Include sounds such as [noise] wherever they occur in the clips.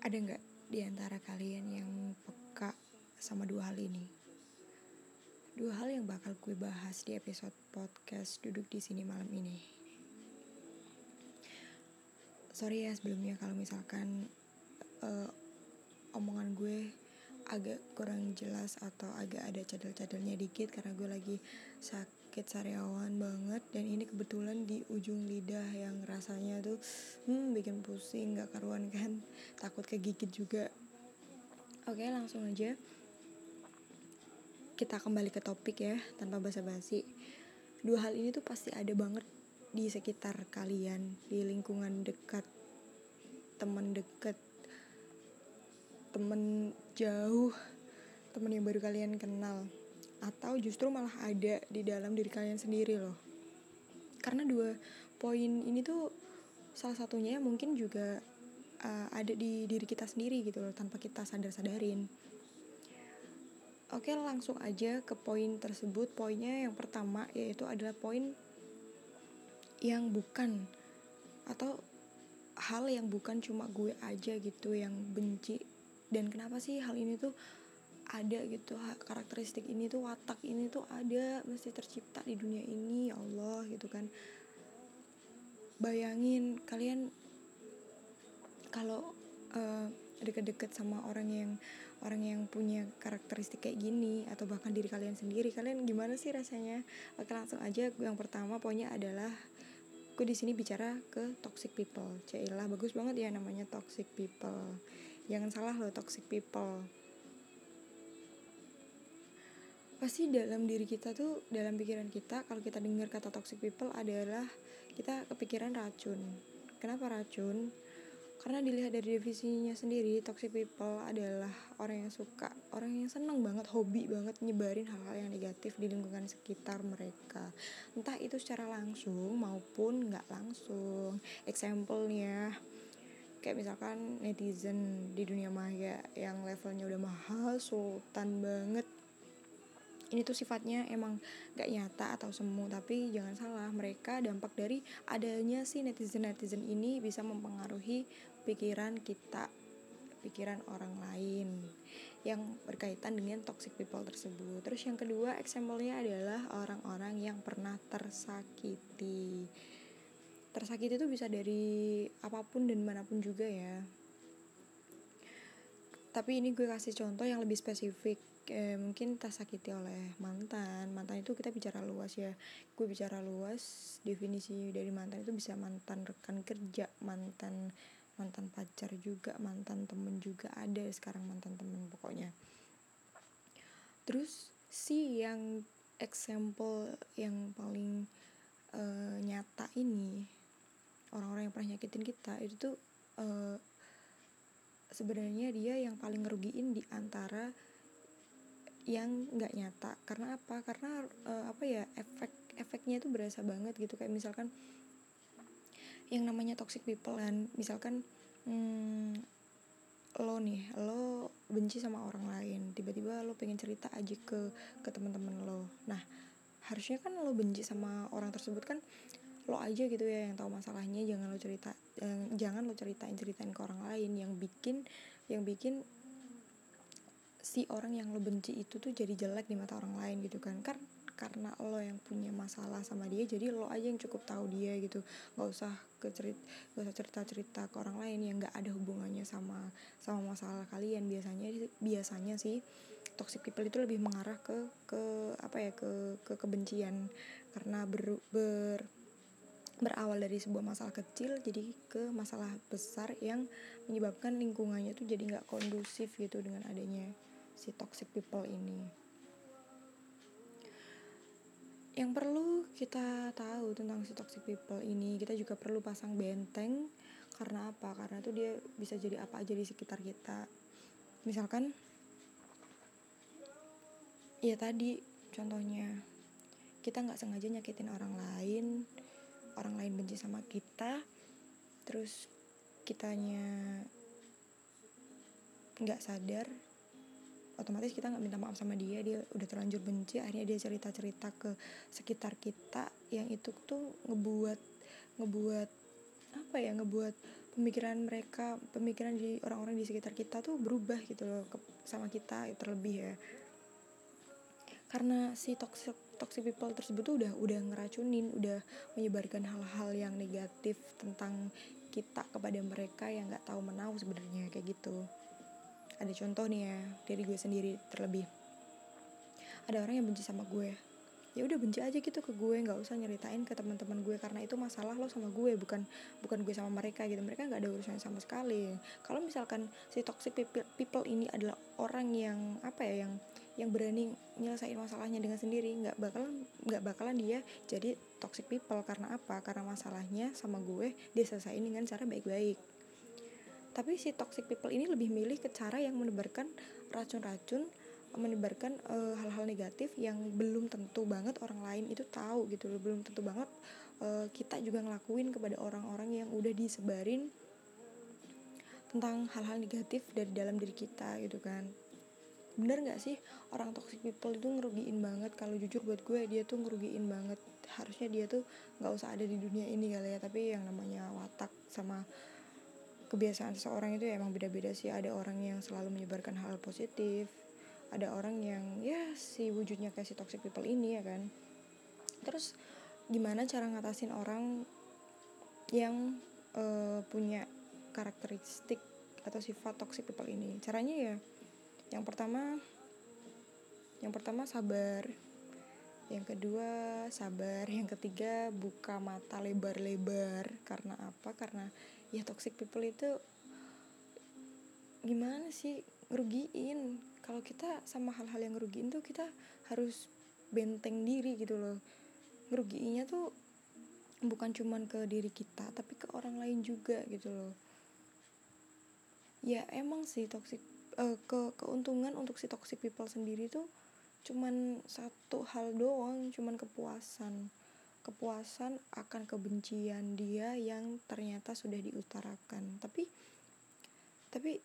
Ada nggak di antara kalian yang peka sama dua hal ini? Dua hal yang bakal gue bahas di episode podcast duduk di sini malam ini. Sorry ya sebelumnya kalau misalkan uh, omongan gue agak kurang jelas atau agak ada cadel-cadelnya dikit karena gue lagi sakit sariawan banget kebetulan di ujung lidah yang rasanya tuh hmm bikin pusing gak karuan kan. [laughs] Takut kegigit juga. Oke langsung aja. Kita kembali ke topik ya tanpa basa-basi. Dua hal ini tuh pasti ada banget di sekitar kalian di lingkungan dekat teman dekat temen jauh temen yang baru kalian kenal atau justru malah ada di dalam diri kalian sendiri loh karena dua poin ini tuh salah satunya mungkin juga uh, ada di diri kita sendiri gitu loh tanpa kita sadar-sadarin. Oke langsung aja ke poin tersebut. Poinnya yang pertama yaitu adalah poin yang bukan atau hal yang bukan cuma gue aja gitu yang benci. Dan kenapa sih hal ini tuh ada gitu. Karakteristik ini tuh watak ini tuh ada mesti tercipta di dunia ini ya Allah gitu kan. Bayangin kalian kalau uh, deket-deket sama orang yang orang yang punya karakteristik kayak gini atau bahkan diri kalian sendiri kalian gimana sih rasanya? Oke langsung aja. Yang pertama pokoknya adalah aku di sini bicara ke toxic people. Cailah bagus banget ya namanya toxic people. Jangan salah loh toxic people pasti dalam diri kita tuh dalam pikiran kita kalau kita dengar kata toxic people adalah kita kepikiran racun. Kenapa racun? Karena dilihat dari definisinya sendiri toxic people adalah orang yang suka orang yang seneng banget hobi banget nyebarin hal-hal yang negatif di lingkungan sekitar mereka. Entah itu secara langsung maupun nggak langsung. Example-nya kayak misalkan netizen di dunia maya yang levelnya udah mahal sultan banget ini tuh sifatnya emang gak nyata atau semu tapi jangan salah mereka dampak dari adanya si netizen netizen ini bisa mempengaruhi pikiran kita pikiran orang lain yang berkaitan dengan toxic people tersebut. Terus yang kedua eksempelnya adalah orang-orang yang pernah tersakiti. Tersakiti itu bisa dari apa pun dan mana pun juga ya. Tapi ini gue kasih contoh yang lebih spesifik eh, mungkin tersakiti oleh mantan. Mantan itu kita bicara luas ya. Gue bicara luas definisi dari mantan itu bisa mantan rekan kerja mantan mantan pacar juga mantan temen juga ada sekarang mantan temen pokoknya. Terus si yang example yang paling uh, nyata ini orang-orang yang pernah nyakitin kita itu tuh uh, sebenarnya dia yang paling ngerugiin di antara yang nggak nyata. Karena apa? Karena uh, apa ya efek efeknya itu berasa banget gitu. Kayak misalkan yang namanya toxic people kan misalkan hmm, lo nih lo benci sama orang lain tiba-tiba lo pengen cerita aja ke ke teman-teman lo. Nah harusnya kan lo benci sama orang tersebut kan lo aja gitu ya yang tahu masalahnya. Jangan lo cerita eh, jangan lo ceritain ceritain ke orang lain. Yang bikin yang bikin si orang yang lo benci itu tuh jadi jelek di mata orang lain gitu kan. Kan karena lo yang punya masalah sama dia jadi lo aja yang cukup tahu dia gitu. Nggak usah ke cerit nggak usah cerita cerita ke orang lain yang nggak ada hubungannya sama sama masalah kalian. Biasanya biasanya sih toxic people itu lebih mengarah ke ke apa ya ke ke kebencian. Karena ber, ber berawal dari sebuah masalah kecil jadi ke masalah besar yang menyebabkan lingkungannya tuh jadi nggak kondusif gitu dengan adanya si toxic people ini. Yang perlu kita tahu tentang si toxic people ini kita juga perlu pasang benteng. Karena apa? Karena tuh dia bisa jadi apa aja di sekitar kita. Misalkan ya tadi contohnya kita nggak sengaja nyakitin orang lain orang lain benci sama kita terus kitanya nggak sadar otomatis kita nggak minta maaf sama dia dia udah terlanjur benci akhirnya dia cerita cerita ke sekitar kita yang itu tuh ngebuat ngebuat apa ya ngebuat pemikiran mereka pemikiran di orang-orang di sekitar kita tuh berubah gitu loh ke, sama kita terlebih ya. Karena si toxic toxic people tersebut tuh udah udah ngeracunin udah menyebarkan hal-hal yang negatif tentang kita kepada mereka yang nggak tahu menau sebenarnya kayak gitu ada contoh nih ya dari gue sendiri terlebih. Ada orang yang benci sama gue. Ya udah benci aja gitu ke gue nggak usah nyeritain ke teman-teman gue karena itu masalah lo sama gue bukan bukan gue sama mereka gitu. Mereka nggak ada urusan sama sekali. Kalau misalkan si toxic people, people ini adalah orang yang apa ya yang yang berani nyelesain masalahnya dengan sendiri nggak bakalan nggak bakalan dia jadi toxic people. Karena apa? Karena masalahnya sama gue dia selesaiin dengan cara baik-baik tapi si toxic people ini lebih milih ke cara yang menebarkan racun-racun menyebarkan uh, hal-hal negatif yang belum tentu banget orang lain itu tahu gitu loh. Belum tentu banget uh, kita juga ngelakuin kepada orang-orang yang udah disebarin tentang hal-hal negatif dari dalam diri kita gitu kan. Bener nggak sih? Orang toxic people itu ngerugiin banget. Kalau jujur buat gue dia tuh ngerugiin banget. Harusnya dia tuh nggak usah ada di dunia ini kali ya. Tapi yang namanya watak sama kebiasaan seseorang itu ya emang beda-beda sih. Ada orang yang selalu menyebarkan hal positif ada orang yang ya si wujudnya kayak si toxic people ini ya kan. Terus gimana cara ngatasin orang yang uh, punya karakteristik atau sifat toxic people ini? Caranya ya yang pertama yang pertama sabar. Yang kedua sabar. Yang ketiga buka mata lebar-lebar. Karena apa? Karena ya toxic people itu gimana sih? Ngerugiin. Kalau kita sama hal-hal yang ngerugiin tuh kita harus benteng diri gitu loh. Ngerugiinnya tuh bukan cuman ke diri kita tapi ke orang lain juga gitu loh. Ya emang sih toxic uh, ke keuntungan untuk si toxic people sendiri tuh cuman satu hal doang cuman kepuasan kepuasan akan kebencian dia yang ternyata sudah diutarakan. Tapi tapi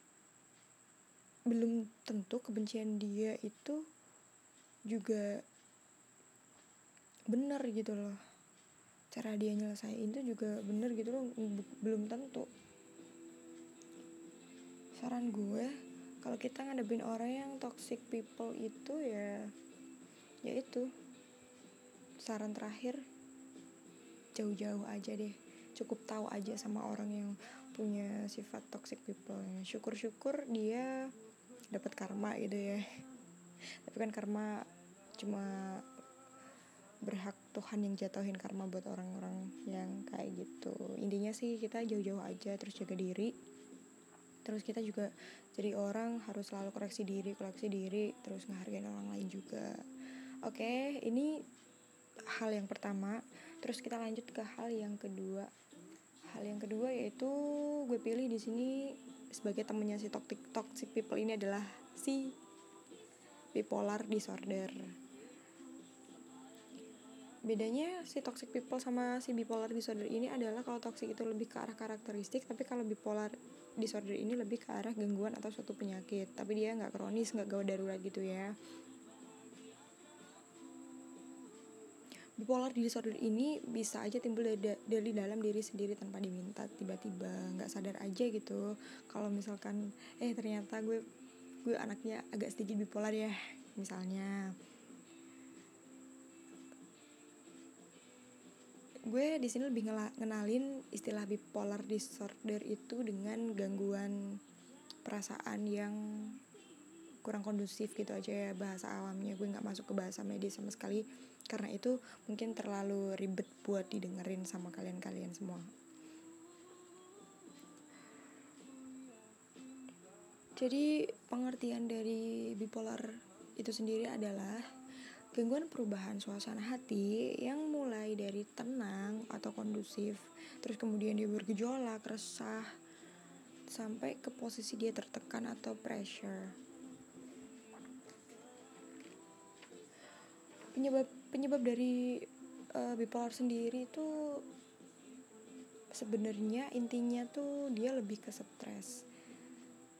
belum tentu kebencian dia itu juga benar gitu loh. Cara dia nyelesain itu juga bener gitu loh belum tentu. Saran gue kalau kita ngadepin orang yang toxic people itu ya ya itu. Saran terakhir jauh-jauh aja deh. Cukup tahu aja sama orang yang punya sifat toxic people. Syukur-syukur dia dapat karma gitu ya. [laughs] Tapi kan karma cuma berhak Tuhan yang jatuhin karma buat orang-orang yang kayak gitu. Intinya sih kita jauh-jauh aja terus jaga diri. Terus kita juga jadi orang harus selalu koreksi diri koreksi diri terus ngehargain orang lain juga. Oke ini hal yang pertama. Terus kita lanjut ke hal yang kedua. Hal yang kedua yaitu gue pilih di sini sebagai temennya si toxic toxic people ini adalah si bipolar disorder. Bedanya si toxic people sama si bipolar disorder ini adalah kalau toxic itu lebih ke arah karakteristik tapi kalau bipolar disorder ini lebih ke arah gangguan atau suatu penyakit. Tapi dia nggak kronis nggak gawat darurat gitu ya bipolar disorder ini bisa aja timbul dari, dalam diri sendiri tanpa diminta tiba-tiba nggak sadar aja gitu. Kalau misalkan eh ternyata gue gue anaknya agak sedikit bipolar ya misalnya. Gue di sini lebih ngenalin istilah bipolar disorder itu dengan gangguan perasaan yang kurang kondusif gitu aja ya bahasa awamnya. Gue nggak masuk ke bahasa medis sama sekali karena itu mungkin terlalu ribet buat didengerin sama kalian-kalian semua. Jadi pengertian dari bipolar itu sendiri adalah gangguan perubahan suasana hati yang mulai dari tenang atau kondusif terus kemudian dia bergejolak resah sampai ke posisi dia tertekan atau pressure. Penyebab penyebab dari uh, bipolar sendiri itu sebenarnya intinya tuh dia lebih ke stres.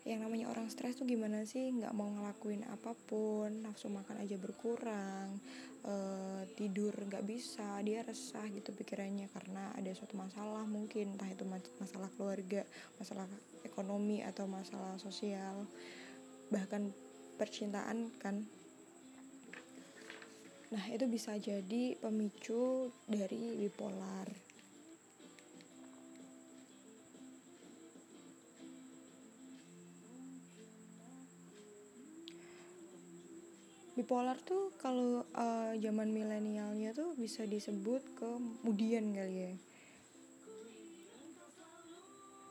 Yang namanya orang stres tuh gimana sih? Nggak mau ngelakuin apa pun nafsu makan aja berkurang uh, tidur nggak bisa dia resah gitu pikirannya karena ada suatu masalah mungkin entah itu masalah keluarga masalah ekonomi atau masalah sosial bahkan percintaan kan nah itu bisa jadi pemicu dari bipolar. Bipolar tuh kalau uh, zaman milenialnya tuh bisa disebut kemudian kali ya.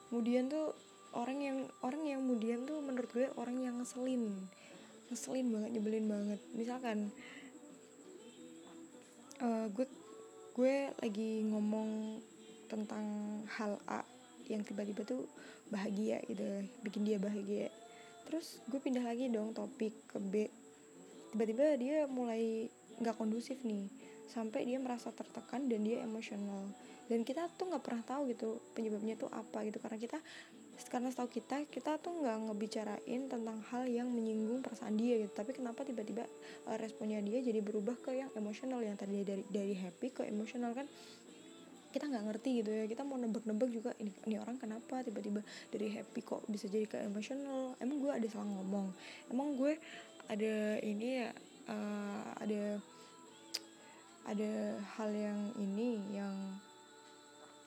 Kemudian tuh orang yang orang yang kemudian tuh menurut gue orang yang ngeselin. Ngeselin banget nyebelin banget. Misalkan uh, gue gue lagi ngomong tentang hal A yang tiba-tiba tuh bahagia gitu bikin dia bahagia. Terus gue pindah lagi dong topik ke B. Tiba-tiba dia mulai nggak kondusif nih sampai dia merasa tertekan dan dia emosional. Dan kita tuh nggak pernah tahu gitu penyebabnya tuh apa gitu karena kita karena setahu kita kita tuh nggak ngebicarain tentang hal yang menyinggung perasaan dia gitu. Tapi kenapa tiba-tiba uh, responnya dia jadi berubah ke yang emosional? Yang tadi dari dari happy ke emosional kan kita nggak ngerti gitu ya. Kita mau nebak-nebak juga ini ini orang kenapa tiba-tiba dari happy kok bisa jadi ke emosional? Emang gue ada salah ngomong? Emang gue ada ini ya uh, ada ada hal yang ini yang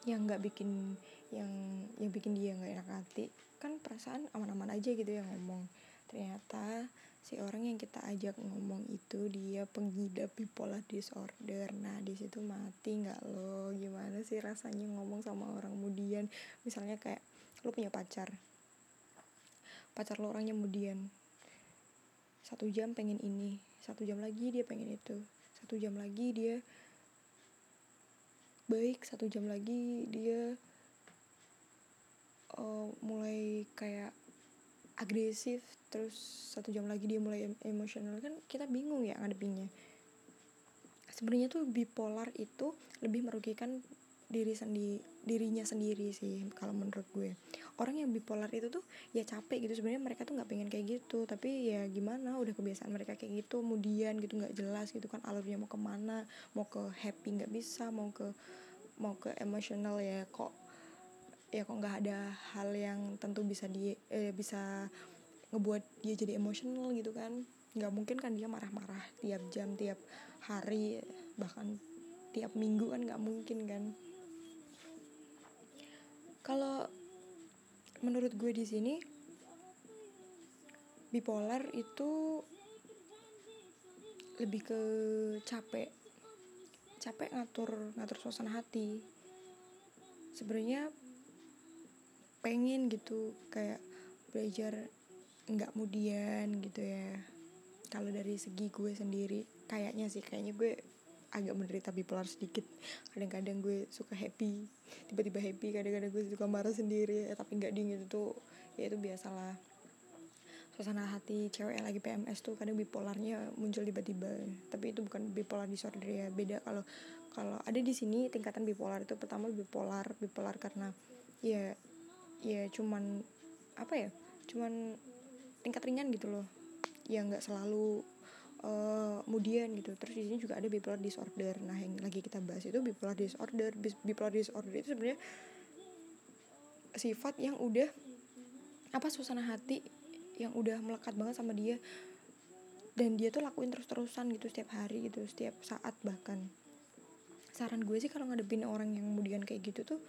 yang nggak bikin yang yang bikin dia nggak enak hati. Kan perasaan aman-aman aja gitu ya ngomong. Ternyata si orang yang kita ajak ngomong itu dia pengidap bipolar disorder. Nah di situ mati nggak lo? Gimana sih rasanya ngomong sama orang kemudian misalnya kayak lo punya pacar. Pacar lo orangnya kemudian satu jam pengen ini satu jam lagi dia pengen itu. Satu jam lagi dia baik satu jam lagi dia uh, mulai kayak agresif terus satu jam lagi dia mulai emosional. Kan kita bingung ya ngadepinnya. Sebenarnya tuh bipolar itu lebih merugikan diri sendiri dirinya sendiri sih kalau menurut gue. Orang yang bipolar itu tuh ya capek gitu. Sebenarnya mereka tuh nggak pengen kayak gitu. Tapi ya gimana udah kebiasaan mereka kayak gitu kemudian gitu nggak jelas gitu kan alurnya mau ke mana mau ke happy nggak bisa mau ke mau ke emosional ya kok ya kok nggak ada hal yang tentu bisa di eh, bisa ngebuat dia jadi emosional gitu kan. Nggak mungkin kan dia marah-marah tiap jam tiap hari bahkan tiap minggu kan nggak mungkin kan kalau menurut gue di sini bipolar itu lebih ke capek. Capek ngatur ngatur suasana hati. Sebenarnya pengen gitu kayak belajar nggak kemudian gitu ya. Kalau dari segi gue sendiri kayaknya sih kayaknya gue agak menderita bipolar sedikit. Kadang-kadang gue suka happy tiba-tiba happy kadang-kadang gue suka marah sendiri tapi nggak dingin itu ya itu biasalah. Suasana hati cewek yang lagi PMS tuh kadang bipolarnya muncul tiba-tiba tapi itu bukan bipolar disorder ya beda kalau kalau ada di sini tingkatan bipolar itu pertama bipolar bipolar karena ya ya cuman apa ya cuman tingkat ringan gitu loh. Ya nggak selalu uh, kemudian gitu. Terus di sini juga ada bipolar disorder. Nah yang lagi kita bahas itu bipolar disorder. Bipolar disorder itu sebenarnya sifat yang udah apa suasana hati yang udah melekat banget sama dia. Dan dia tuh lakuin terus-terusan gitu setiap hari gitu setiap saat bahkan. Saran gue sih kalau ngadepin orang yang kemudian kayak gitu tuh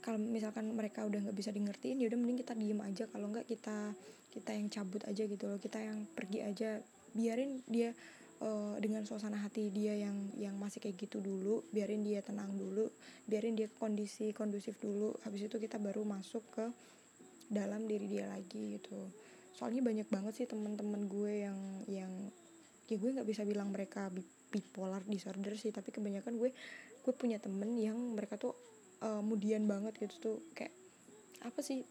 kalau misalkan mereka udah nggak bisa di ngertiin ya udah mending kita diem aja. Kalau nggak kita kita yang cabut aja gitu loh. Kita yang pergi aja biarin dia uh, dengan suasana hati dia yang yang masih kayak gitu dulu biarin dia tenang dulu biarin dia kondisi kondusif dulu habis itu kita baru masuk ke dalam diri dia lagi gitu. Soalnya banyak banget sih teman-teman gue yang yang ya gue nggak bisa bilang mereka bipolar disorder sih tapi kebanyakan gue gue punya temen yang mereka tuh uh, mudian banget gitu tuh kayak apa sih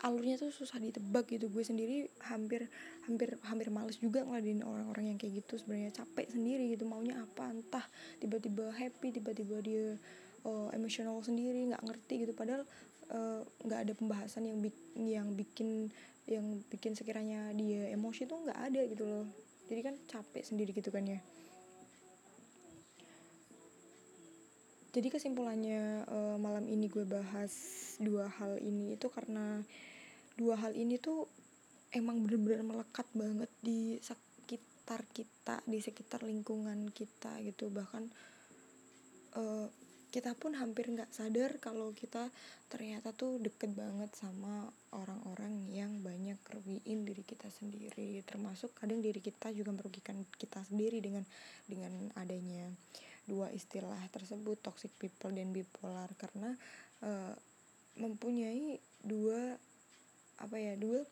alurnya tuh susah ditebak gitu. Gue sendiri hampir hampir hampir males juga ngeladenin orang-orang yang kayak gitu. Sebenarnya capek sendiri gitu. Maunya apa? Entah tiba-tiba happy tiba-tiba dia uh, emosional sendiri nggak ngerti gitu. Padahal eh, nggak uh, ada pembahasan yang bik yang bikin yang bikin sekiranya dia emosi tuh nggak ada gitu loh. Jadi kan capek sendiri gitu kan ya. Jadi kesimpulannya uh, malam ini gue bahas dua hal ini itu karena dua hal ini tuh emang bener-bener melekat banget di sekitar kita di sekitar lingkungan kita gitu. Bahkan uh, kita pun hampir nggak sadar kalau kita ternyata tuh deket banget sama orang-orang yang banyak kerugiin diri kita sendiri. Termasuk kadang diri kita juga merugikan kita sendiri dengan dengan adanya dua istilah tersebut toxic people dan bipolar. Karena uh, mempunyai dua apa ya dua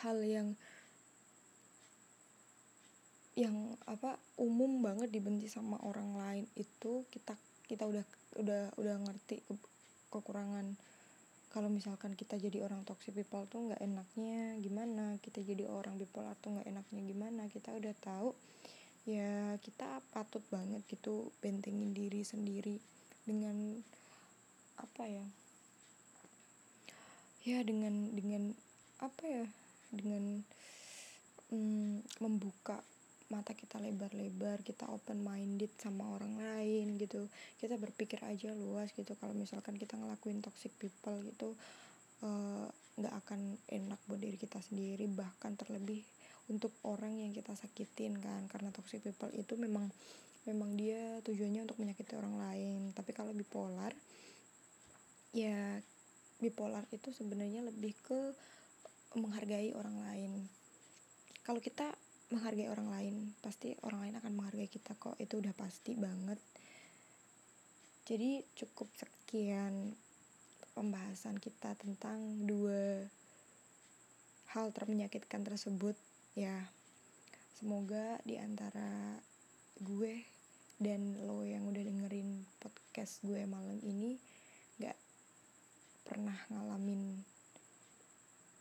hal yang yang apa umum banget dibenci sama orang lain itu kita kita udah udah udah ngerti ke, kekurangan. Kalau misalkan kita jadi orang toxic people tuh nggak enaknya gimana kita jadi orang bipolar tuh nggak enaknya gimana kita udah tahu ya kita patut banget gitu bentengin diri sendiri dengan apa ya ya dengan dengan apa ya dengan mm, membuka mata kita lebar-lebar kita open minded sama orang lain gitu. Kita berpikir aja luas gitu. Kalau misalkan kita ngelakuin toxic people gitu eh, nggak uh, akan enak buat diri kita sendiri bahkan terlebih untuk orang yang kita sakitin kan. Karena toxic people itu memang memang dia tujuannya untuk menyakiti orang lain. Tapi kalau bipolar ya bipolar itu sebenarnya lebih ke menghargai orang lain. Kalau kita menghargai orang lain pasti orang lain akan menghargai kita kok. Itu udah pasti banget. Jadi cukup sekian pembahasan kita tentang dua hal termenyakitkan tersebut ya. Semoga di antara gue dan lo yang udah dengerin podcast gue malam ini pernah ngalamin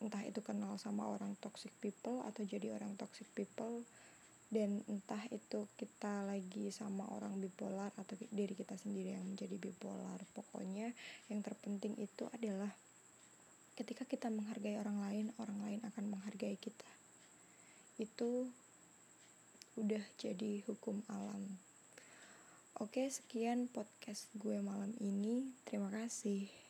entah itu kenal sama orang toxic people atau jadi orang toxic people dan entah itu kita lagi sama orang bipolar atau diri kita sendiri yang menjadi bipolar. Pokoknya yang terpenting itu adalah ketika kita menghargai orang lain orang lain akan menghargai kita. Itu udah jadi hukum alam. Oke sekian podcast gue malam ini. Terima kasih